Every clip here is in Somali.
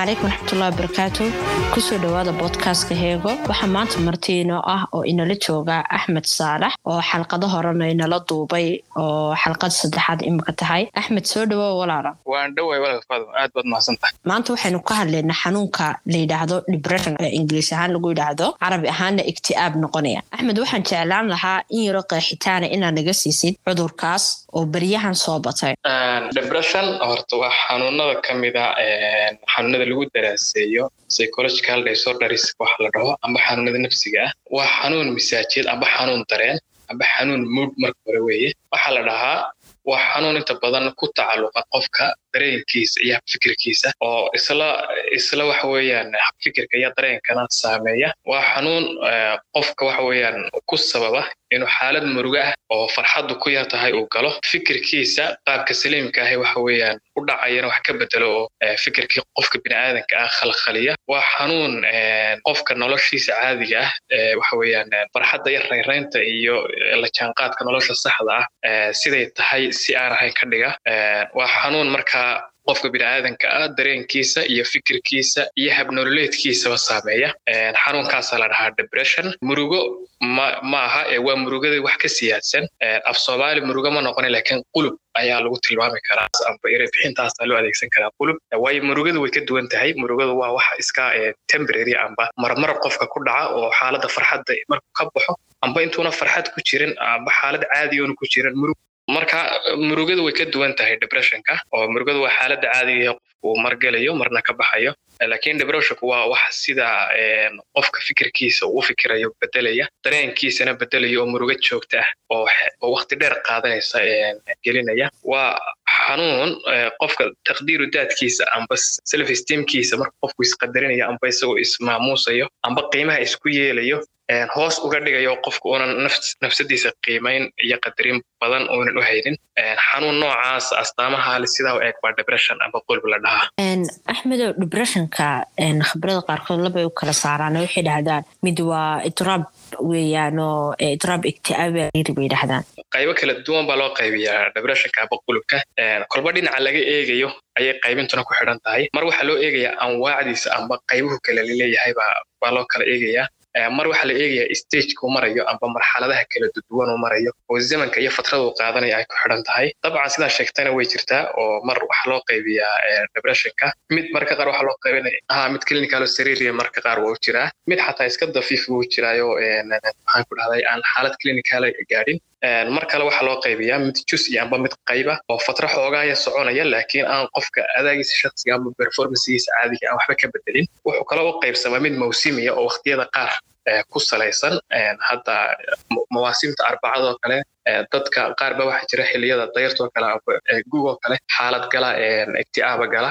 asalaamu calaykum waraxmatullahi wabarakaatu ku soo dhowaada boodkastka heego. Waxaa maanta martiinoo ah oo inala jooga axmed saalax oo xalqado horena inala duubay oo xalqad saddexaad imika tahay. Axmed soo dhawoa walaala waan dhoway walal faadum aad baad mahadsantahay maanta waxaynu ka hadlaynaa xanuunka la yidhaahdo depression ee ingiliis ahaan lagu yidhaahdo carabi ahaanna igti'aab noqonaya. Axmed waxaan jeclaan lahaa in yaro qeexitaana inaad naga siisid cudurkaas oo beryahan soo batay lagu daraaseeyo psychological disorders waxa la dhaho amba xanuunada nafsiga ah waa xanuun misaajeed amba xanuun dareen amba xanuun mood marka hore weeye. Waxaa la dhahaa waa xanuun inta badan ku tacalluqa qofka dareenkiisa iyo habfikirkiisa oo isla isla waxa weeyaan habfikirka iyo dareenkana saameeya. Waa xanuun qofka waxa weeyaan ku sababa inuu xaalad murugo ah oo farxaddu ku yar tahay uu galo fikirkiisa qaabka saliimka ahi waxa weeyaan u dhacayana wax ka bedelo oo fikirkii qofka bini'aadanka ah khalkhaliya. Waa xanuun qofka noloshiisa caadiga ah waxa weeyaan farxadda iyo rayraynta iyo la jaanqaadka nolosha saxda ah siday tahay si aan ahayn ka dhiga. Waa xanuun markaa qofka bini'aadanka ah dareenkiisa iyo fikirkiisa iyo habnololeedkiisaba saameeya. Xanuunkaasaa la dhahaa depression. Murugo ma ma aha ee waa murugada wax ka siyaadsan. Af soomaali murugo ma noqonin laakiin qulub ayaa lagu tilmaami karaa amba erebixintaasaa loo adeegsan karaa qulub. Waayo murugadu way ka duwan tahay. Murugadu waa waxa iska temporary amba. Marmar qofka ku dhaca oo xaaladda farxadda markuu ka baxo amba intuuna farxad ku jirin amba xaalad caadiyoona ku jirin murug marka murugadu way ka duwan tahay depressionka oo murugadu waa xaaladda caadiga qofku uu margelayo marna ka baxayo. Laakiin depressionku waa wax sida qofka fikirkiisa uu fikirayo bedelaya dareenkiisana bedelayo oo murugo joogta ah oo waqti dheer qaadanaysa gelinaya. Waa xanuun qofka taqdiiru daadkiisa amba self esteemkiisa marka qofku isqadarinayo amba isagoo ismaamuusayo amba qiimaha isku yeelayo hoos uga dhigayo qofka uunan nafsadiisa qiimayn iyo qadarin badan uunan u haynin. Xanuun noocaas astaamaha le sidaa u eeg baa depression amba qulb la dhahaa. Axmedow depressionka khibrada qaarkood labay u kala saaraan waxay dhahdaan mid waa idraab weeyaanoo idraab igti'aaba bay dhahdaan qaybo kala duwan baa loo qaybiyaa depressionka amba qulubka. Kolba dhinaca laga eegayo ayay qaybintuna ku xidhan tahay. Mar waxaa loo eegayaa anwaacdiisa amba qaybuhu kale la leeyahay baa loo kala eegayaa. Mar waxaa la eegayaa stageka uu marayo amba marxaladaha kala duwan uu marayo oo zamanka iyo fatrada uu qaadanaya ay ku xidhan tahay. Dabcan sidaa sheegtana way jirtaa oo mar waxaa loo qaybiyaa depressionka mid marka qaar waxaa loo qaybinaya ha mid clinical sariria marka qaar waa u jiraa. Mid xataa iska dafiif wuu jiraayo maxaan ku dhahday aan xaalad clinical gaadhin mar kale waxaa loo qaybiyaa mid jus amba mid qayba oo fatra xoogaaya soconaya laakiin aan qofka adaagiisa shaksiga amba performancegiisa caadiga aan waxba ka bedelin. Wuxuu kale u qaybsamaa mid mawsimiya oo waqtiyada qaar ku salaysan hadda mawaasimta arbacadoo kale dadka qaar ba waxaa jira xiliyada dayrtoo kale gugoo kale xaalad gala igti'aaba gala.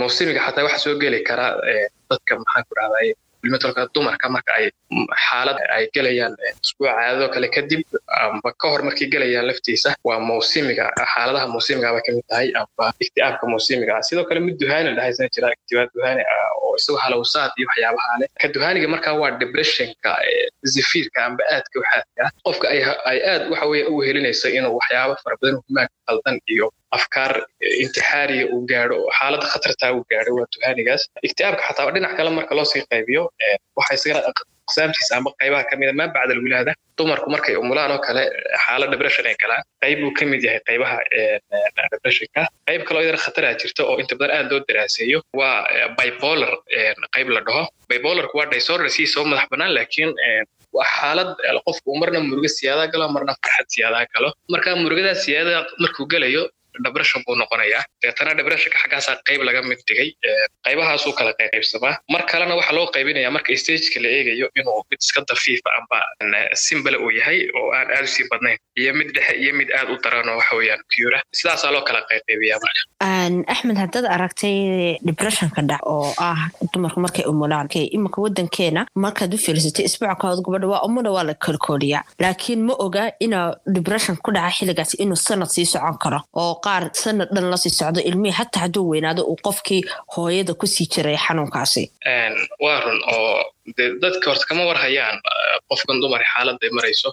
Mawsimiga xataa waxaa soo geli karaa dadka maxaan ku dhahday bilmetalka dumarka marka ay xaalad ay gelayaan isbuuca caadadoo kale kadib amba ka hor markay gelayaan laftiisa waa mawsimiga xaaladaha mawsimiga bay ka mid tahay amba igti'aabka mawsimiga. Ah sidoo kale mid duhaani dhahaysana jira igtibaab duhaani ah oo isagoo halowsaad iyo waxyaabaha leh ka markaa waa depressionka zifiirka amba aadka waxaadka qofka ay aad waxa weeye u inuu waxyaabo fara badan humaag qaldan iyo afkaar intixaariya uu gaadho xaaladda khatartaa uu gaadho waa duhaanigaas igti'aabka xataa dhinac kale marka loo qaybiyo waxa isagana aqsaamtiisa amba qaybaha ka mida maa bacda alwilaada dumarku markay umulaan oo kale xaalad depression ay galaan. Qayb buu ka yahay qaybaha depressionka. Qayb kaloo iyadana khataraa jirta oo inta badan aad loo daraaseeyo waa bipolar qayb la dhaho. Bipolarku waa disorder sii soo madax bannaan laakiin waa xaalad qofku marna murugo siyaadaa galo marna farxad siyaadaa galo. Marka murugadaa siyaadada markuu gelayo depression buu noqonayaa deetana depressionka xaggaasaa qayb laga mid dhigay. Qaybahaasuu kala qaybsamaa mar kalena waxaa loo qaybinaya marka stageka la eegayo inuu mid iska dafiifa amba simbale uu yahay oo aan aad u sii badnayn iyo mid dhexe iyo mid aad u daran oo waxa weeyaan cura sidaasaa loo kala qaybiyaa axmed haddaad aragtay depressionka dhac oo ah dumarku markay umulaan iminka wadankeena markaad u fiirsatay isbuuca kahood gabadha waa umuna waa la kolkooliyaa laakiin ma oga inaa depression ku dhaca xilligaas inuu sanad sii socon karo oo qaar sanad dhan la sii socdo ilmihii hataa hadduu weynaado uu qofkii hooyada ku sii jiray xanuunkaasi. Waa run oo dadka horta kama war hayaan qofkan dumar xaaladda ay marayso.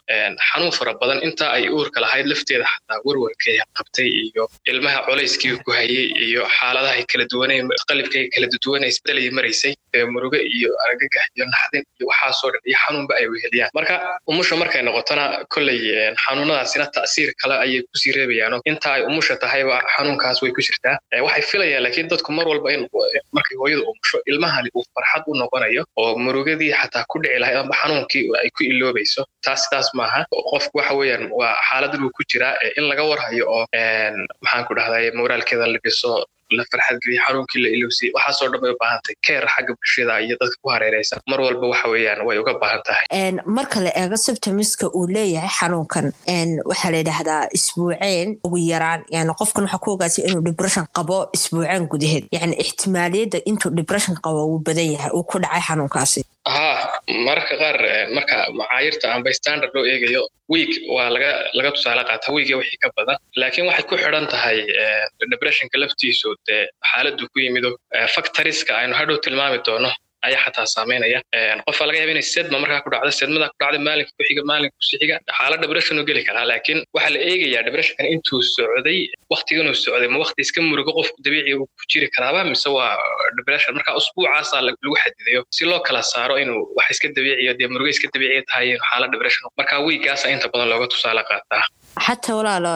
Xanuun fara badan inta ay uurka lahayd lafteeda xataa warwarkay qabtay iyo ilmaha culayskii ku hayay iyo xaaladahay kala duwanay qalibkay kala duwanay isbedelay maraysay murugo iyo argagax iyo naxdin iyo waxaasoo dhan iyo xanuunba ay weheliyaan. Marka umusha markay noqotona kolley xanuunadaasina ta'siir kale ayay ku sii reebayaan inta ay umusha tahayba xanuunkaas way ku jirtaa. Waxay filayaan laakiin dadku mar walba in markay hooyada umusho ilmahani uu farxad u noqonayo oo murugadii xataa ku dhici lahayd amba xanuunkii ay ku iloobayso taas sidaas maaha. Qofku waxa weeyaan waa xaaladdan uu ku jiraa in laga warhayo oo maxaan ku dhahday moraalkeeda la dhiso la farxad geliya xanuunkii la ilowsiyey waxaasoo dhan bay u baahan tahay. Keer xagga bulshada iyo dadka ku hareeraysan. Mar walba waxa weeyaan way uga baahan tahay. Marka la eego symptomiska uu leeyahay xanuunkan. Waxaa la yidhaahdaa isbuuceen ugu yaraan. Yani qofkan waxaa ku ogaatay inuu depression qabo isbuuceen gudaheed. Yani ixtimaaliyadda intuu depression qabo wuu badan yahay uu ku dhacay xanuunkaasi mararka qaar marka macaayirta amba standard loo eegayo wiig waa laga laga tusaale qaata wiiga wixii ka badan. Laakiin waxay ku xidhan tahay depressionka laftiisu dee xaaladdu ku yimido factoriska aynu hadhow tilmaami doono ayaa xataa saameynaya qofaa laga yaaba inay sedma markaa ku dhacda sedmada ku dhacda maalinka ku xiga maalinka kusi xiga xaalad depression uu geli karaa. Laakiin waxaa la eegayaa depressionkan intuu socday waktiganuu socday ma wakti iska murugo qofku dabiici uu ku jiri karaaba mise waa depression? Marka usbuucaasaa lagu xadidayo si loo kala saaro inuu wax iska dabiiciyo dee murugo iska dabiiciya tahay xaalad depression. Marka wiiggaasa inta badan looga tusaale qaataa xataa walaalo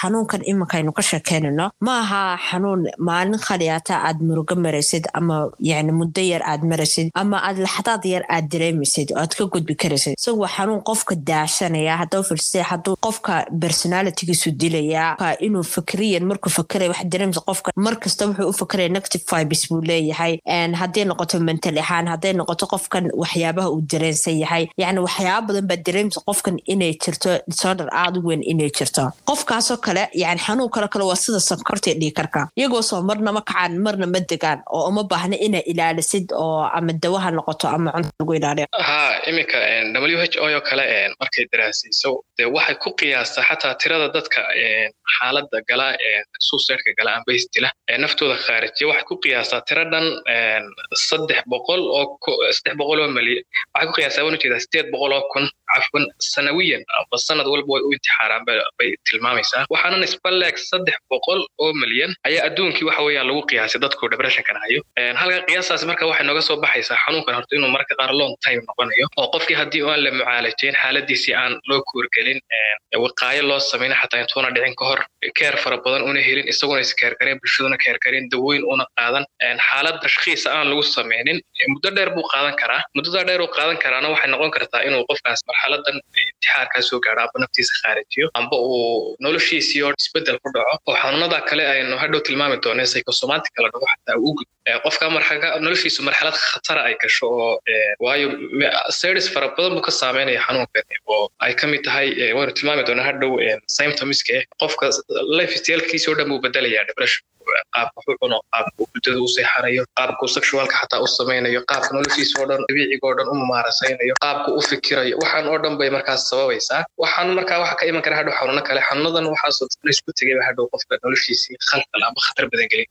xanuunkan iminkaynu ka sheekeynano ma aha xanuun maalin khaliyaata aad murugo maraysid ama yani muddo yar aad maraysid ama aad laxdaad yar aad dareemaysid oo aad ka gudbi karaysid isagu waa xanuun qofka daashanaya hadduu filsay hadduu qofka personalitygiisu dilaya inuu fikriyan markuu fakeraya wax dareemaysa qofka mar wuxuu u fakeraya negative vibes buu leeyahay hadday noqoto mental ahaan hadday noqoto qofkan waxyaabaha uu dareensan yahay yani waxyaaba badan baa dareemaysa qofkan inay jirto disorder aada u weyn inay jirto. Qofkaasoo kale yani xanuun kale waa sida sonkorta iyo dhiikarka iyagoosoo marna ma kacaan marna ma degaan oo uma baahna inaa ilaalisid oo ama dawaha noqoto ama cunta lagu ilaaliyo. Ha iminka w h o oo kale markay daraasayso dee waxay ku qiyaastaa xataa tirada dadka xaaladda gala suusaydka gala amba isdila naftooda khaarijiya waxay ku qiyaastaa tiro dhan saddex boqol oo saddex boqol oo malyan waxay ku qiyaastaa waan u jeedaa sideed boqol oo kun cafwan sanawiyan amba sanad walba way u intixaaraan bay tilmaamaysaa. Waxaanan isbaleeg saddex boqol oo milyan. Ayaa adduunkii waxa weeyaan lagu qiyaasay dadku depressionkan hayo halka qiyaastaasi marka waxay nooga soo baxaysaa xanuunkan horta inuu marka qaar long time noqonayo oo qofkii haddii aan la mucaalajayn xaaladiisii aan loo kuurgelin wiqaayo loo samayna xataa intuuna dhicin ka hor keer fara badan una helin isaguna iskeerkareen bulshaduna keerkareen dawooyin una qaadan. Xaalad tashkhiisa aan lagu samaynin muddo dheer buu qaadan karaa. Muddada dheer uu qaadan karaana waxay noqon kartaa inuu qofkaas marxaladan intixaarkaa soo gaaro amba naftiisa khaarijiyo amba uu noloshiisii oo isbeddel ku dhaco. Oo xanuunada kale aynu hadhow tilmaami doonee psychosomatic la dhaho xataa uu gud qofka noloshiisu marxalad khatara ay gasho oo waayo service fara badan buu ka saameynaya xanuunkan oo ay ka mid tahay waynu tilmaami doonaa hadhow symptomiska eh qofka life stylekiisi oo dhan buu bedelayaa depression qaabka wuxuu cuno qaabka uu hurdada u seexanayo qaabka uu sexualka xataa u samaynayo qaabka noloshiisa oo dhan dabiiciga oo dhan u mumaarasaynayo qaabka u fikirayo. Waxaan oo dhan bay markaas sababaysaa. Waxaan markaa waxa ka iman kara hadhow xanuuno kale. Xanuunadan waxaasoo laysku tegayba hadhow qofka noloshiisii khalqal amba khatar badan gelin.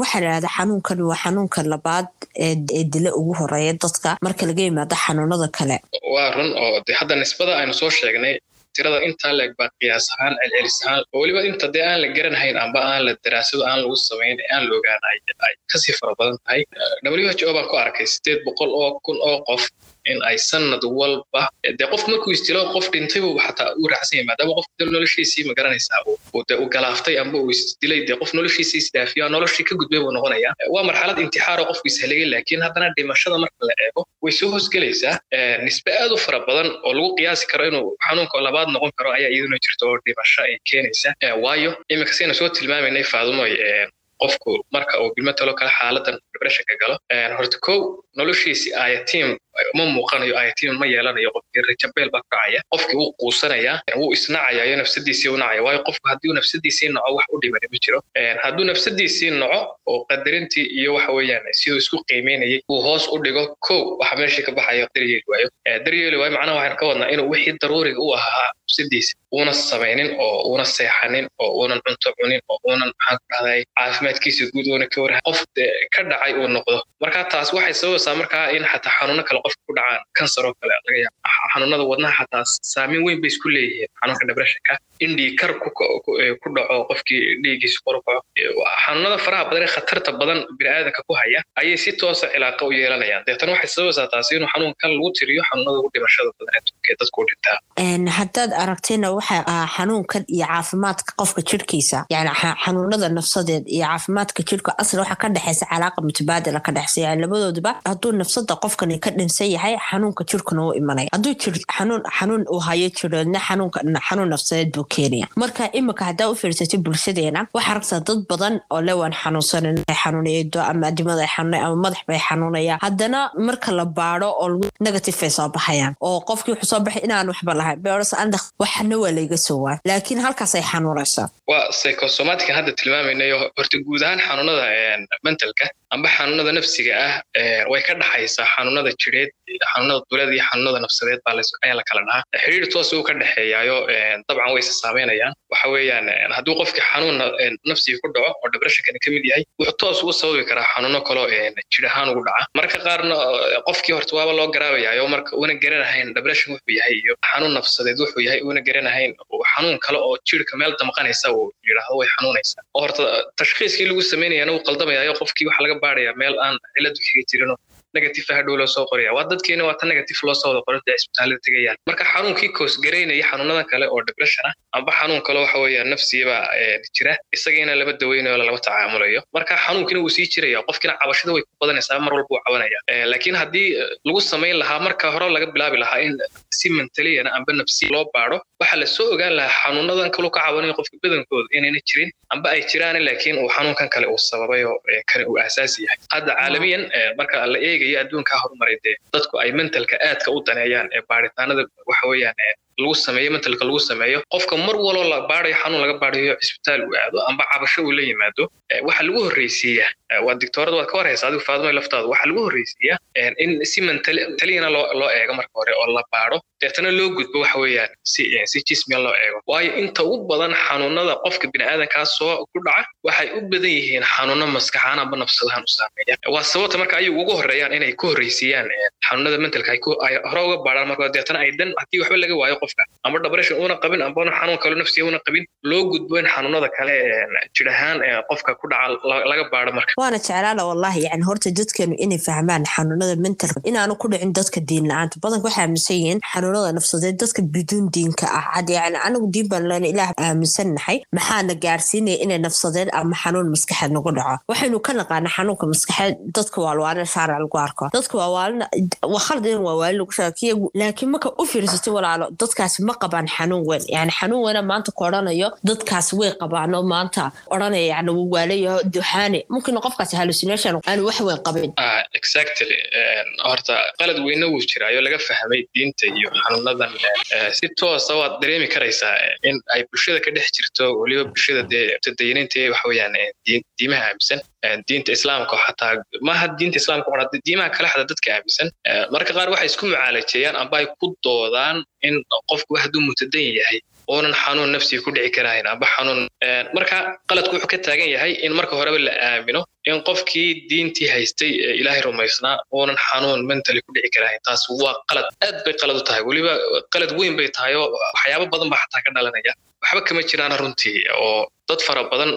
Waxaa la yidhahdaa xanuunkan waa xanuunka labaad ee dila ugu horreeya dadka marka laga yimaado xanuunada kale. Waa run oo de hadda nisbada aynu soo sheegnay tirada intaa leeg baa qiyaas ahaan celcelis ahaan oo weliba inta dee aan la garanhayn amba aan la daraasado aan lagu samayn ee aan la ogaan ay ka sii fara badan tahay. W h o baan ku arkay sideed boqol oo kun oo qof in ay sanad walba dee qof markuu istilo qof dhintay buu xataa uu raacsan yahay maadaama qof noloshiisii ma garanaysaa de uu galaaftay amba uu isdilay dee qof noloshiisii isdhaafiyo noloshii ka gudbay buu noqonayaa. Waa marxalad intixaar oo qofku ishaligay laakiin haddana dhimashada marka la eego way soo hoosgelaysaa nisbe aad u fara badan oo lagu qiyaasi karo inuu xanuunka labaad noqon karo ayaa iyaduna jirta oo dhimasho ay keenaysa waayo iminka saynu soo tilmaamaynay faadumoy qofku marka uu bilmatalo kale xaaladan depressionka galo. Horta kow noloshiisii ayatim ma muuqanayo ayatim ma yeelanayo qofkii rajabeel baa kacaya qofkii wuu quusanayaa wuu isnacaya iyo nafsadiisii u nacaya. Waayo qofku haddii nafsadiisii naco wax u dhimani ma jiro. Hadduu nafsadiisii naco oo qadarintii iyo waxa weeyaan siduu isku qiimeynayay uu hoos u dhigo kow waxa meeshii ka baxaya daryeeli waayo. Daryeeli waayo macnaha waxaan ka wadnaa inuu wixii daruuriga u ahaa nafsadiisa uuna samaynin oo uuna seexanin oo uunan cunto cunin oo uunan maxaan ku dhahday caafimaadkiisa guud uuna ka warhay qof ka dhacay uu noqdo. Marka taas waxay sababaysaa markaa in xataa xanuuno kale qofka ku dhacaan. Kansar oo kale xanuunada wadnaha xataa saameyn weyn bay isku leeyihiin. Xanuunka depressionka in dhiigkar ku dhaco qofkii dhiiggiisa kor u kaco xanuunada faraha badan ee khatarta badan bini'aadanka ku haya ayay si toosa cilaaqa u yeelanayaan. Deetana waxay sababaysaa taasi inuu xanuunkan lagu tiriyo xanuunada ugu dhimashada badan ee dadku u dhintaa haddaad aragtayna waxa ah xanuunkan iyo caafimaadka qofka jirhkiisa yani xanuunada nafsadeed iyo caafimaadka jirhka asla waxa ka dhexaysa calaaqa mutabaadila ka dhexaysa yani labadooduba hadduu nafsada qofkani ka dhinsan yahay xanuunka jirhkuna u imanaya hadduu jir xanuun xanuun uu hayo jiroodna xanuunka xanuun nafsadeed buu keenaya marka imika haddaa u fiirsatay bulshadeena waxaa aragtaa dad badan oo le waan xanuunsanan xanuuneedo ama adimada ay xanuunay ama madax bay xanuunaya. Haddana marka la baado oo negative ay soo baxayaan oo qofkii wuxuu soo baxay inaan waxba lahayn waxna waa layga soo waa laakiin halkaas ay xanuunaysaa waa psychosomatica hadda tilmaamaynayo horta guud ahaan xanuunada mentalka amba xanuunada nafsiga ah way ka dhaxaysaa xanuunada jireed xanuunada duleed iyo xanuunada nafsadeed ayaa la kala dhahaa. Xiriir toos uu ka dhexeeyaayo dabcan way isa saameynayaan. Waxa weeyaan hadduu qofkii xanuun nafsiga ku dhaco oo depressionkani ka mid yahay wuxuu toos ugu sababi karaa xanuuno kaloo jir ahaan ugu dhaca. Marka qaarna qofkii horta waaba loo garaabayaayo marka uuna garanahayn depression wuxuu yahay iyo xanuun nafsadeed wuxuu yahay uuna garanahayn xanuun kale oo jirka meel damqanaysa uu yidhaahdo way xanuunaysaa. Oo horta tashkhiiskii lagu samaynayana wuu qaldamayaayo qofkii waxa laga baarayaa meel aan ciladu kaga jirinoo negative hadhow loo soo qoraya waa dadkeena waa tan negative loo soo wada qoran dee isbitaalada tegayaan marka xanuunkii koos garaynaya xanuunada kale oo depression ah amba xanuun kale waxa weeyaan nafsiyaba jira isagiina lama daweynayo lama tacaamulayo. Marka xanuunkiina wuu sii jiraya qofkiina cabashada way ku badanaysaa mar walba wuu cabanaya laakiin haddii lagu samayn lahaa marka hore laga bilaabi lahaa in si mentaliyana amba nafsiya loo baaro waxaa la soo ogaan lahaa xanuunadan kaluu ka cabanayo qofka badankooda inayna jirin amba ay jiraan laakiin uu xanuunkan kale uu sababay oo kani uu aasaasi yahay. Hadda caalamiyan marka la eegayo adduunkaa horumaray dee dadku ay mentalka aadka u daneeyaan ee baaritaanada waxa weeyaan lagu sameeyo mentalka lagu sameeyo. Qofka mar waloo la baarayo xanuun laga baarayo cisbitaal uu aado amba cabasho uu la yimaado waxa lagu horreysiiya waa dictoorada waad ka warhaysa adigu faadimo laftaada waxa lagu horreysiiya in si mentaliyana loo eego marka hore oo la baaro deetana loo gudbo waxa weeyaan si si jismiya loo eego. Waayo inta ugu badan xanuunada qofka bini'aadankaas soo ku dhaca waxay u badan yihiin xanuuno maskaxaan amba nafsadahan u saameeya. Waa sababta marka ayay ugu horreeyaan inay ku horreysiiyaan xanuunada mentalka ay hore uga baaraan marka deetana ay dan haddii waxba laga waayo qofka amba depression uuna qabin amba xanuun kale nafsiya uuna qabin loo gudbo in xanuunada kale jir qofka ku dhaca laga baaro marka waana jeclaala wallahi yani horta dadkeenu inay fahmaan xanuunada mentalka. Inaanu ku dhicin dadka diin la'aanta. Badanka waxay aaminsan yihiin xanuunada nafsadeed dadka biduun diinka ah. Had yani anagu diin baan leena ilaah aaminsannahay maxaana gaarsiinaya inay nafsadeed ama xanuun maskaxeed nagu dhaco? Waxaynu ka naqaana xanuunka maskaxeed dadka waalwaalina shaara lagu arko. Dadka waawaalina waa in waawaali lagu shaakiya laakiin marka u fiirsatay walaalo dadkaasi ma qabaan xanuun weyn. Yani xanuun weyna maanta ku odhanayo dadkaasi way qabaano maanta. Odhanaya yani wuu waalayaho duxaane. Mumkin qofkaasi hallucination aanu wax weyn qabin. Exactly. Horta qalad weyne wuu jiraayo laga fahmay diinta iyo xanuunadan si toosa waad dareemi karaysaa in ay bulshada ka dhex jirto weliba bulshada dee mutadayiniinta weeyaan diimaha aaminsan diinta islaamka xataa maaha diinta islaamka qora diimaha kale xataa dadka aaminsan marka qaar waxay isku mucaalajeeyaan amba ay ku doodaan in qofku hadduu mutadan yahay oonan xanuun nafsiga ku dhici karahayn amba xanuun marka qaladku wuxuu ka taagan yahay in marka horeba la aamino in qofkii diintii haystay ilaahay rumaysnaa oonan xanuun mentally ku dhici karahayn taas waa qalad aad bay qalad u tahay. Weliba qalad weyn bay tahay oo waxyaabo badan baa xataa ka dhalanaya. Waxba kama jiraan runtii oo dad fara badan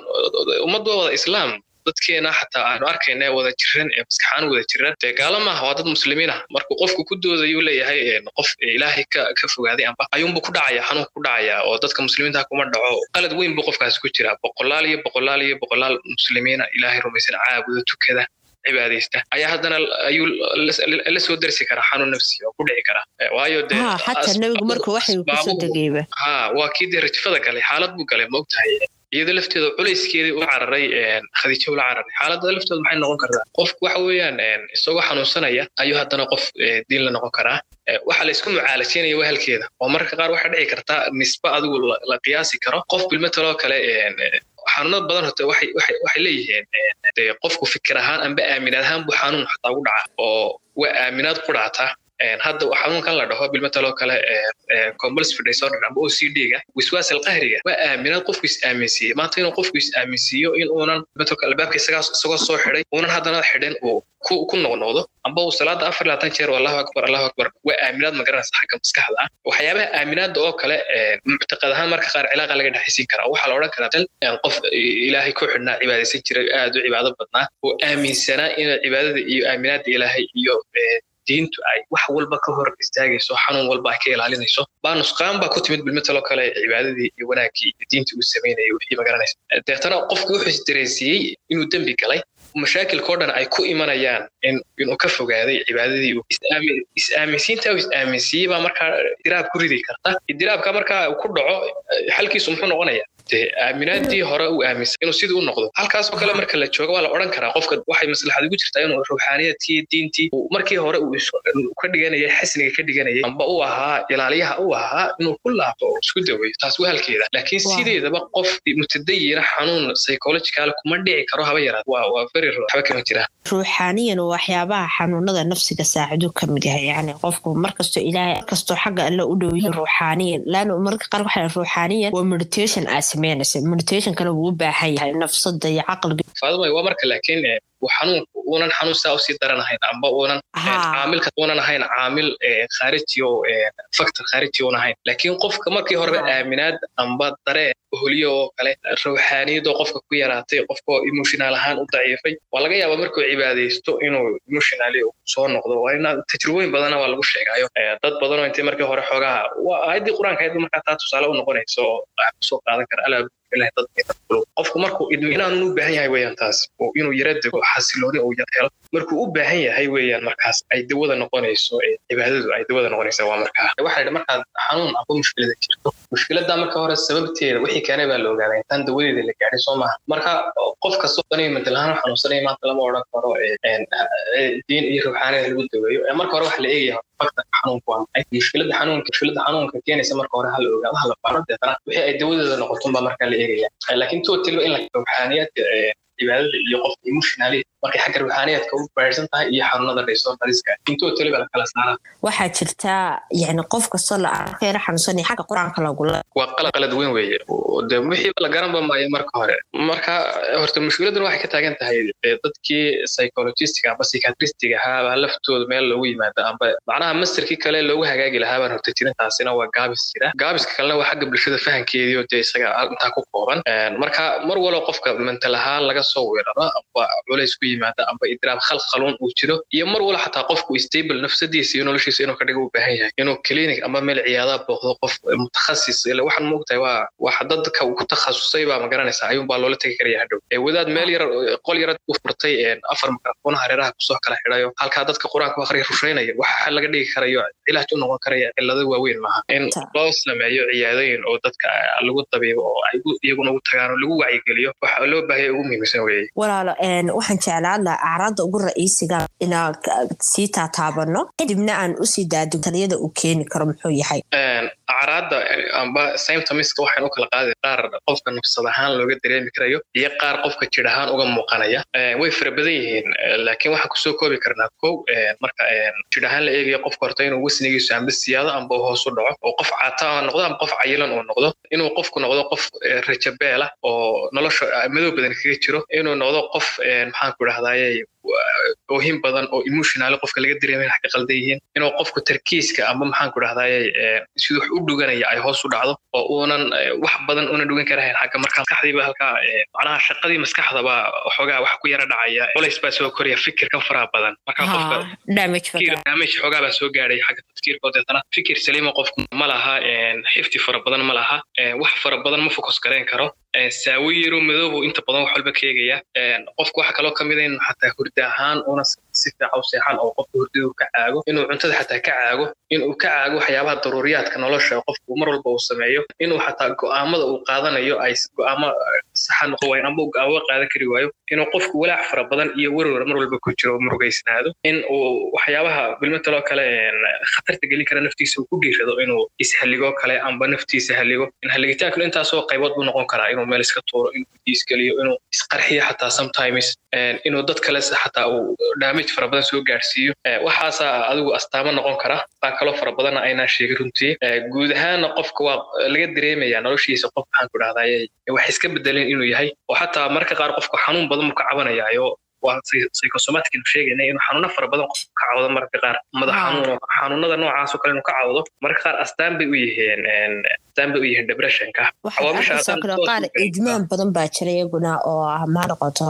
ummadda wada islaam dadkeena xataa aanu arkayna wada jiran ee maskaxaan wada jiran dee gaalo maaha waa dad muslimiin ah markuu qofku ku doodayuu leeyahay qof ilaahay ka fogaaday amba ayuunbu ku dhacaya xanuunka ku dhacaya oo dadka muslimiinta kuma dhaco. Qalad weyn buu qofkaas ku jira. Boqolaal iyo boqolaal iyo boqolaal muslimiina ilaahay rumaysan caabuda tukada cibaadaysta. Ayaa haddana ayuu la soo darsi karaa xanuun nafsi oo ku dhici karaa. Waayo de xataa nebigu markuu waxay ku soo degayba ha waa kii dee rajfada galay xaalad buu galay ma iyada lafteeda culayskeedii ula cararay khadiijo ula cararay. Xaaladda lafteeda maxay noqon kartaa? Qofku waxa weeyaan isagoo xanuunsanaya ayuu haddana qof diin la noqon karaa. Waxa la isku mucaalajeynaya wahalkeeda oo marka qaar waxaa dhici kartaa nisbe adigu la qiyaasi karo. Qof bilmataloo kale xanuunad badan horta waxay waxay leeyihiin qofku fikir ahaan amba aaminaad ahaan buu xanuun xataa ugu dhaca oo waa aaminaad ku dhacta hadda xanuunkan la dhaho bilmataloo kale compulsive disorder amba ocd-ga wiswaas alqahriga waa aaminaad qofku is aaminsiiyey maanta inuu qofku is aaminsiiyo in uunan isagoo soo xidhay uunan haddana xidhin uu ku noqnoqdo. Amba uu salaada afar labaatan jeer allahu akbar allahu akbar waa aaminaad ma garanaysa xagga maskaxda. Ah waxyaabaha aaminaada oo kale muctaqad ahaan marka qaar cilaaqa laga dhexaysiin karaa waxaa la odhan karaa tal qof ilaahay ku xidhnaa cibaadaysan jiray aad u cibaado badnaa. Oo aaminsanaa in cibaadada iyo aaminaada ilaahay iyo diintu ay wax walba ka hor istaagayso xanuun walba ay ka ilaalinayso. Baa nusqaan baa ku timid bilmataloo kale cibaadadii iyo wanaaggii iyo diintii uu samaynayay wixii magaranaysa deetana qofkii wuxuu isdareensiiyey inuu dembi galay. Mashaakilkao dhan ay ku imanayaan inuu ka fogaaday cibaadadii is-aaminsiinta is-aaminsiiyey baa markaa idiraab ku ridi karta. Idiraabka markaa ku dhaco xalkiisu muxuu noqonaya dee aaminaadii hore uu aaminsan inuu sidii u noqdo. Halkaasoo kale marka la joogo waa la odhan karaa qofka waxay maslaxad ugu jirtaa inuu ruuxaaniyadkii diintii markii hore uu ka dhiganayay xasniga ka dhiganayay amba u ahaa ilaaliyaha u ahaa inuu ku laabto oo isku daweeyo taas waa halkeeda. Laakiin sideedaba qof mutadayina xanuun psychological kuma dhici karo haba yaraad. Waa very waxba kama jiraan. Ruuxaaniyan waxyaabaha xanuunada nafsiga saaciduu ka mid yahay. Yani qofku markastoo ilaahay markastoo xagga alle u dhowiyo ruuxaaniyan. Laana marka qaar waxaa ruuxaaniyan waa meditation aa sameynaysa meditationkana wuu u baahan yahay nafsada iyo caqliga faadumay waa marka laakiin xanuunku uunan xanuun saa u sii daranahayn amba uunan caamilka uunan ahayn caamil khaariji oo factor khaariji uunan ahayn. Laakiin qofka markii horeba aaminaad amba dareen holiyo oo kale ruuxaaniyadoo qofka ku yaraatay qofka emotional ahaan u daciifay waa laga yaabaa markuu cibaadaysto inuu emotionally soo noqdo. Waa ina tajrubooyin badana waa lagu sheegayo dad badanoo intay markii hore xoogaha waa aayaddii qur'aanka ahayd markaa taa tusaale u noqonayso oo ku soo qaadan kara alaa qofku markuu idminaanun u baahan yahay weeyaan taas oo inuu yara dego xasilooni uu yara helo markuu u baahan yahay weeyaan markaas ay dawada noqonayso cibaadadu ay dawada noqonaysa waa markaa. Waxaa yidhi markaad xanuun amba mushkilada jirto. Mushkiladda marka hore sababteeda wixii keenay baa la ogaaday intaan dawadeeda la gaadhay soo maaha. Marka qof kastoo danay matalahaan xanuunsanaya maanta lama odhan karo diin iyo ruuxaanida lagu daweeyo. Marka hore waxa la eegaya mushkiladda xanuunka mushkiladda xanuunka keenaysa marka hore hala ogaado hala baaro deetana wixii ay dawadeeda noqoton baa markaa la eegaya laakiin totalba in la ruuxaaniyadka cibaadada iyo qofka emotionally markay xagga ruuxaaniyadka u baarsan tahay iyo xanuunada disorderska intoo tali baa la kala saaraa waxaa jirtaa yani qof kastoo la arkayna xanuunsanaya xagga qur'aanka lagula waa qalad qalad weyn weeye. De wixiiba la garanba maayo marka hore. Marka horta mushkiladuna waxay ka taagan tahay dadkii psychologistiga amba psychiatristiga ahaaba laftooda meel loogu yimaado amba macnaha masterkii kale loogu hagaagi lahaa baan horta jirin taasina waa gaabis jira. Gaabiska kalena waa xagga bulshada fahankeediio dee isaga intaa ku kooban. Marka mar walo qofka mental ahaan laga soo weeraro amba culays ku yimaada amba idraab khalkhaluun uu jiro iyo mar walo xataa qofku stable nafsadiisa iyo noloshiisa inuu ka dhiga u baahan yahay. Inuu clinic amba meel ciyaadaha booqdo qof mutakhasis waxaan moogtahay waa waxa dadka ku takhasusay baa magaranaysa ayuunbaa loola tegi karaya hadhow. Wadaad meel yar qol yarad u furtay afar mikrofona hareeraha ku soo kala xidhayo halkaa dadka qur'aanka akhriya rushaynaya waxa laga dhigi karayo cilaaj u noqon karaya cilado waaweyn maaha. In loo sameeyo ciyaadooyin oo dadka lagu dabiibo oo ay iyaguna ugu tagaan oo lagu wacyigeliyo waxa loo baahaya ugu muhiimsan weeye. Walaalo waxaan jeclaan laha acraadda ugu ra'iisiga inaan sii taataabano kadibna aan u sii daado taliyada uu keeni karo muxuu yahay? Acraadda amba symptomiska waxaan u kala qaaday qaar qofka nafsad ahaan looga dareemi karayo iyo qaar qofka jir ahaan uga muuqanaya. Way fara badan yihiin laakiin waxaan ku soo koobi karnaa kow marka jir ahaan la eegayo qofka horta inuu wasnigiisu amba siyaado amba hoos u dhaco oo qof caataa noqdo amba qof cayilan uu noqdo inuu qofku noqdo qof rajabeela oo nolosha madow badan kaga jiro inuu noqdo qof maxaan idhahdaye oohin badan oo emotional qofka laga dareemay wax ka qaldan yihiin inuu qofku tarkiiska amba maxaan ku dhahdaye siduu wax u dhuganaya ay hoos u dhacdo oo uunan wax badan una dhugan karahayn xagga markaa maskaxdiiba halkaa macnaha shaqadii maskaxdaba waxoogaa wax ku yara dhacaya. Culays baa soo koraya fikirka faraha badan. Marka qofka damage xoogaa baa soo gaadhay. Xagga tafkiirkoo deetana fikir saliima qofku ma laha xifti fara badan ma laha wax fara badan ma focus garayn karo saawi yaro madoobu inta badan wax walba ka eegaya qofku waxa kaloo ka mid in xataa hurda ahaan una si fiican u seexan oo qofku hurdadu ka caago inuu cuntada xataa ka caago inuu ka caago waxyaabaha daruuriyaadka nolosha qofku mar walba uu sameeyo inuu xataa go'aamada uu qaadanayo ay go'aamo saxa noqon waayo amba uu go'aamo qaadan kari waayo inuu qofku walaac fara badan iyo werwer mar walba ku jiro murugaysnaado in uu waxyaabaha bilmataloo kale khatarta gelin kara naftiisa uu ku dhiirado inuu ishalligoo kale amba naftiisa halligo in halligitaankuna intaasoo qaybood buu noqon karaa inuu meel iska tuuro inuu isgeliyo inuu isqarxiyo xataa sometimes inuu dad kale xataa uu damage fara badan soo gaarsiiyo waxaasaa adigu astaamo noqon kara. Baa kaloo fara badanna aynaan sheegin runtii. Guud ahaanna qofka waa laga dareemaya noloshiisa qof maxaan ku dhahdaye wax iska bedeleen inuu yahay. Oo xataa marka qaar qofku xanuun badan buu ka cabanayaayo. Waa psychosomaticnu sheegayna inuu xanuuno fara badan qofku ka cawdo marka qaar. Madax xanuun xanuunada noocaas oo kale inuu ka cawdo. Marka qaar astaan bay u yihiin astaan bay u yihiin depressionka qaar ijmaan badan baa jira iyaguna oo ma noqoto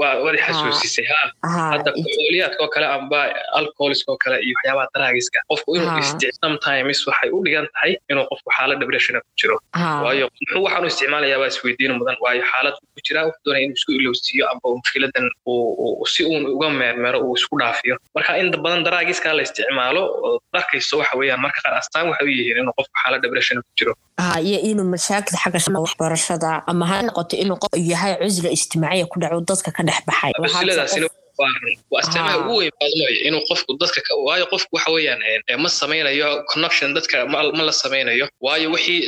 waa wadi xasuusisay ha. hadda kooliyaadka oo kale amba alcoholiska oo kale iyo waxyaabaha daraagiska qofku inuu sometimes waxay u dhigan tahay inuu qofku xaalad depressiona ku jiro. Waayo muxuu waxaanu isticmaalayaa baa isweydiin mudan. Waayo xaalad ku jiraa wuxuu doonaya inuu isku ilowsiiyo amba mushkiladan si uun uga meermeero uu isku dhaafiyo. Marka inta badan daraagiskaa la isticmaalo darkayso waxa weeyaan marka qaar astaan waxay u yihiin inuu qofku xaalad depression ku jiro. Iyo inuu mashaakil xagga waxbarashada ama ha noqoto inuu qof yahay cusla ijtimaaciya ku dhaco dadka ka dhex baxay waa astaamaha ugu weyn baadmooy inuu qofku dadka waayo qofku waxa weeyaan ma samaynayo connection dadka ma la samaynayo waayo wixii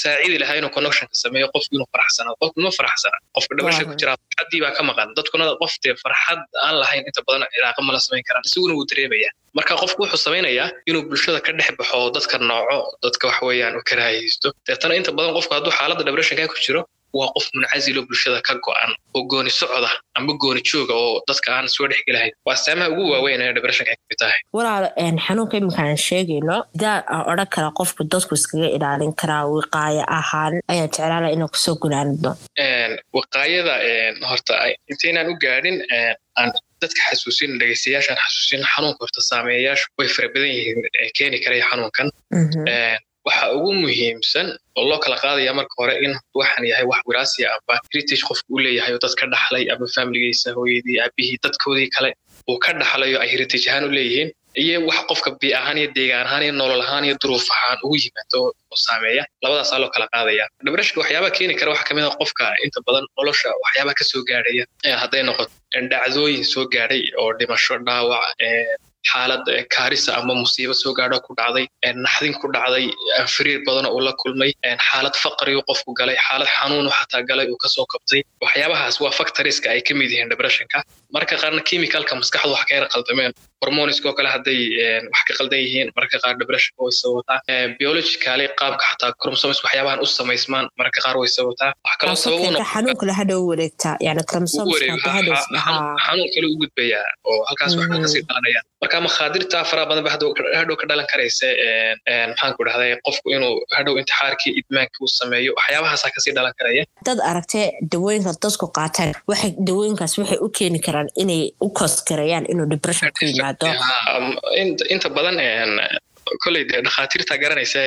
saacidi lahaa inuu connectionka sameeyo qofku inuu faraxsanaa qofku ma faraxsana qofka dhabarasha ku jiraa farxaddii baa ka maqan dadkuna qoftee farxad aan lahayn inta badan cilaaqa ma la samayn karaan isiguna wuu dareemaya marka qofku wuxuu samaynayaa inuu bulshada ka dhex baxo dadka nooco dadka waxa weeyaan u karaahaysto deetana inta badan qofku hadduu xaaladda depressionka ku jiro waa qof muncasilo bulshada ka go'an oo gooni socda amba gooni jooga oo dadka aan soo dhex gelahayn waa astaamaha ugu waaweyn ee ay ka mid tahay. Walaal xanuunka iminkaan sheegayno daa aan odhan kara qofku dadku iskaga ilaalin karaa wiqaayo ahaan ayaan jeclaala inaan ku soo gunaanidno wiqaayada horta intaynaan u gaadhin aan dadka xasuusin dhegeystayaashaan xasuusin xanuunka horta saameeyayaashu way fara badan yihiin keeni karaya xanuunkan waxa ugu muhiimsan oo loo kala qaadaya marka hore in waxaan yahay wax wiraasiya amba heritage qofku u leeyahay oo dad ka dhaxlay amba familigiisa hooyadii aabihii dadkoodii kale uu ka dhaxlayo ay heritage ahaan u leeyihiin. Iyo wax qofka bii ahaan iyo deegaan ahaan iyo nolol ahaan iyo duruuf ahaan ugu yimaado oo saameeya labadaasaa loo kala qaadaya. Debreshka waxyaabaha keeni kara waxaa ka mid a qofka inta badan nolosha waxyaabaha ka soo gaadhaya hadday noqoto dhacdooyin soo gaadhay oo dhimasho dhaawac xaalad kaarisa ama musiibo soo gaadho ku dhacday naxdin ku dhacday firiir badan uu la kulmay xaalad faqriyu qofku galay xaalad xanuunu xataa galay uu ka soo kabtay. Waxyaabahaas waa factoriska ay ka mid yihiin depressionka. Marka qaarna chemicalka maskaxdu wax ka yar qaldameen hormoniska oo kale hadday wax ka qaldan yihiin marka qaar depressionka way sababataa biologically qaabka xataa chromosomes waxyaabahan u samaysmaan marka qaar way sababataa wax kaloo sababuna xanuunka la hadhow wareegtaa yani xanuun kale u gudbayaa oo halkaas wax ka sii dhalanayaan marka makhaadirta faraha badan ba hadhow ka dhalan karaysa maxaan ku dhahday qofku inuu hadhow intixaarkii idmaanka uu sameeyo waxyaabahaasaa ka sii dhalan karaya. Dad aragtee dawooyinka dadku qaataan waxay dawooyinkaas waxay u keeni karaan inay u koosgareeyaan inuu depression ku yimaado inta badan kolley dee dhakhaatiirta garanaysa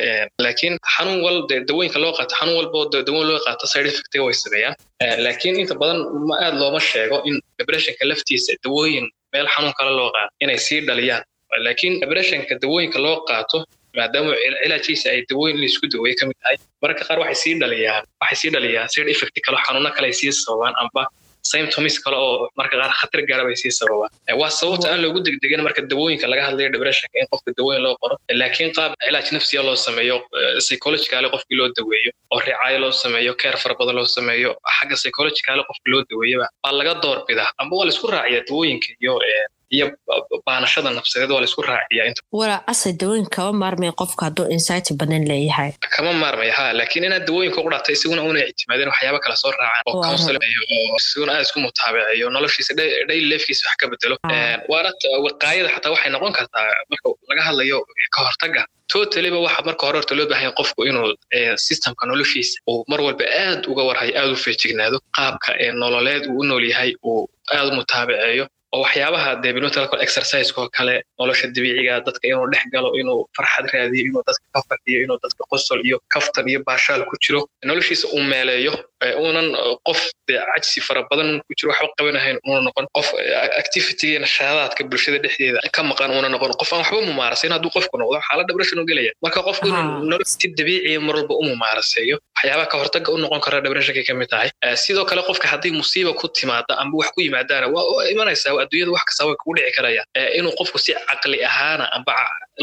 laakiin xanuun wal dee dawooyinka loo qaato xanuun walbo dawoon loo qaato side effectiga way sameeyaan laakiin inta badan ma aad looma sheego in depressionka laftiisa dawooyin meel xanuun kale loo qaato inay sii dhaliyaan. Laakiin depressionka dawooyinka loo qaato maadaama cilaajiisa ay dawooyin la isku daweeye ka mid tahay mararka qaar waxay sii dhaliyaan waxay sii dhaliyaan side effect kale xanuuno kale ay sii sababaan amba symptoms kale oo marka qaar khatar gaara bay sii sababaan waa sababta aan loogu degdegin marka dawooyinka laga hadlayo depressionka in qofka dawooyin loo qoro. Laakiin qaab cilaaj nafsiya loo sameeyo psychologically qofkii loo daweeyo oo ricaayo loo sameeyo care fara badan loo sameeyo xagga psychologically qofka loo daweeyaba waa laga doorbidaa amba waa la isku raaciyaa dawooyinka iyo iyo baanashada nafsadeed waa la isku raaciyaa inta walaa asay dawooyin kama maarmay qofka hadduu insight badan leeyahay. Kama maarmay ha laakiin inaad dawooyinka ugu dhactay isiguna una ictimaadeen waxyaaba kala soo raacaan oo counseling oo isiguna aad isku mutaabiceeyo noloshiisa daily lifekiisa wax ka bedelo. Waana wiqaayada xataa waxay noqon kartaa marka laga hadlayo ka hortaga totaliba waxa marka hore horta loo baahan qofku inuu systemka noloshiisa uu mar walba aad uga warhayo aad u feejignaado qaabka nololeed uu u nool yahay uu aad u mutaabiceeyo oo waxyaabaha dee binotalcal exerciseka oo kale nolosha dabiiciga dadka inuu dhex galo inuu farxad raadiyo inuu dadka ka farxiyo inuu dadka qosol iyo kaftan iyo baashaal ku jiro noloshiisa uu meeleeyo uunan qof dee cajsi fara badan ku jiro waxba qabanahayn uuna noqon qof activity iyo nashaadaadka bulshada dhexdeeda ka maqan uuna noqon qof aan waxba mumaarasayn hadduu qofku noqdo xaalad depression u gelaya marka qofku inuu nolol si dabiiciya mar walba u mumaaraseeyo waxyaabaha ka hortaga u noqon kara depressionkay ka mid tahay. Sidoo kale qofka haddii musiiba ku timaada amba wax ku yimaadaana waa imanaysaa adduunyada wax kasta way kugu dhici karaya inuu qofku si caqli ahaana amba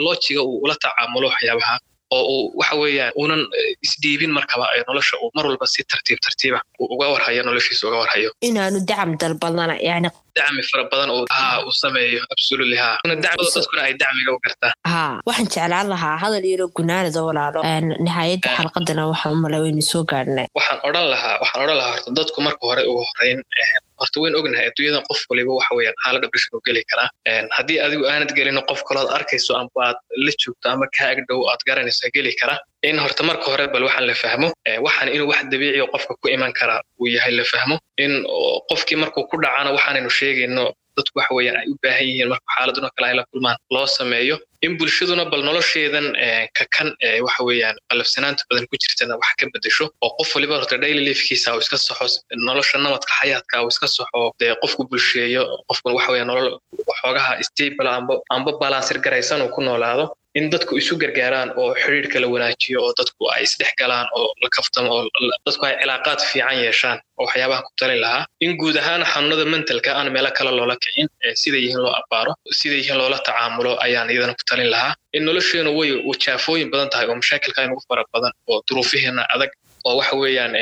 lojiga uu ula tacaamulo waxyaabaha oo uu waxa weeyaan uunan isdhiibin markaba nolosha uu mar walba si tartiib tartiiba uu uga warhayo noloshiisa uga warhayo. Inaanu dacam dalbadana yani dacmi fara badan uu haa uu sameeyo absolutely dacmada dadkuna ay dacmiga u gartaa haa waxaan jeclaan lahaa hadal yaro gunaanada walaalo. Nihaayadda xalqadana waxaan u malay waynu soo gaadhnay waxaan odhan lahaa waxaan odhan lahaa horta dadku marka hore ugu horeyn horta wayn ognahay adduunyadan qof waliba waxa weeyaan xaalad depression uu geli karaa. Haddii adigu aanad gelin qof kalood arkayso amba aad la joogto ama kaa agdhow aad garanayso geli kara in horta marka hore bal waxaan la fahmo waxaan inuu wax dabiiciyo qofka ku iman karaa uu yahay la fahmo. In qofkii markuu ku dhacana waxaanaynu sheegayno dadku waxa weeyaan ay u baahan yihiin marka xaaladuna kale ay la kulmaan. Loo sameeyo. In bulshaduna bal nolosheedan ka kan waxa weeyaan qalafsanaanta badan ku jirtana wax ka bedesho oo qof waliba horta daily lifekiisa uu iska saxo nolosha namadka xayaadka uu iska saxo dee qofku bulsheeyo qofku waxa weeyaan nolol waxoogaha stable amba amba balansir garaysan uu ku noolaado in dadku isu gargaaraan oo xiriirka la wanaajiyo oo dadku ay isdhex galaan oo la kaftamo oo dadku ay cilaaqaad fiican yeeshaan oo waxyaabaha ku talin lahaa. In guud ahaan xanuunada mentalka aan meelo kale loola kicin sida yihiin loo abaaro sida yihiin loola tacaamulo ayaan iyadana ku talin lahaa. In nolosheenu way jaafooyin badan tahay oo mashaakilka inugu fara badan oo duruufiheena adag oo waxa weeyaan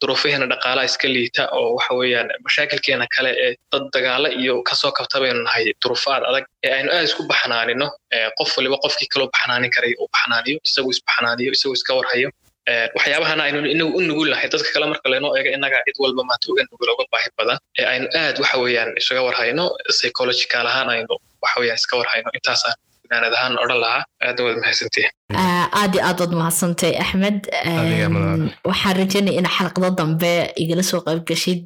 duruufaheena dhaqaalaha iska liita oo waxa weeyaan mashaakilkeena kale ee dad dagaalo iyo ka soo kabta baynu nahay duruufaad adag ee aynu aad isku baxnaanino qof waliba qofkii kaloo baxnaanin karay uu baxnaaniyo isagu isbaxnaaniyo isagu iska warhayo. Waxyaabahana aynu inagu u nugul nahay. Dadka kale marka laynoo eego innaga cid walba maanta uga nugul uga baahi badan. Ee aynu aad waxa weeyaan isuga warhayno psychological ahaan aynu waxa weeyaan iska warhayno intaasaan gunaanad ahaan odhan lahaa aadna waad mahadsantihin aad iyo aad waad mahadsantay axmed. Waxaan rajeynaya in xalqado dambe igala soo qayb gashid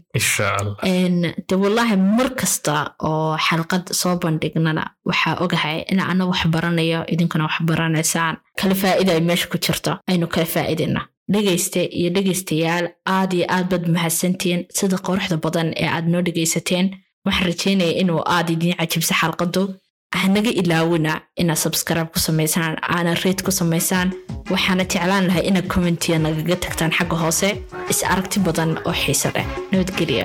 de wallaahi mar kasta oo xalqad soo bandhignana waxaa ogahay in ana wax baranayo idinkuna wax baranaysaan. Kala faa'ida ay meesha ku jirto aynu kala faa'idayna dhegayste iyo dhegaystayaal aad iyo aad baad mahadsantihiin sida quruxda badan ee aad noo dhegaysateen waxaan rajeynaya inuu aad idiin cajibsa xalqadu hanaga ilaawina inaad subscribe ku samaysaan aana reed ku samaysaan. Waxaana jeclaan lahay inaad commentiya nagaga tagtaan xagga hoose. Is aragti badan oo xiise leh. Nabadgelya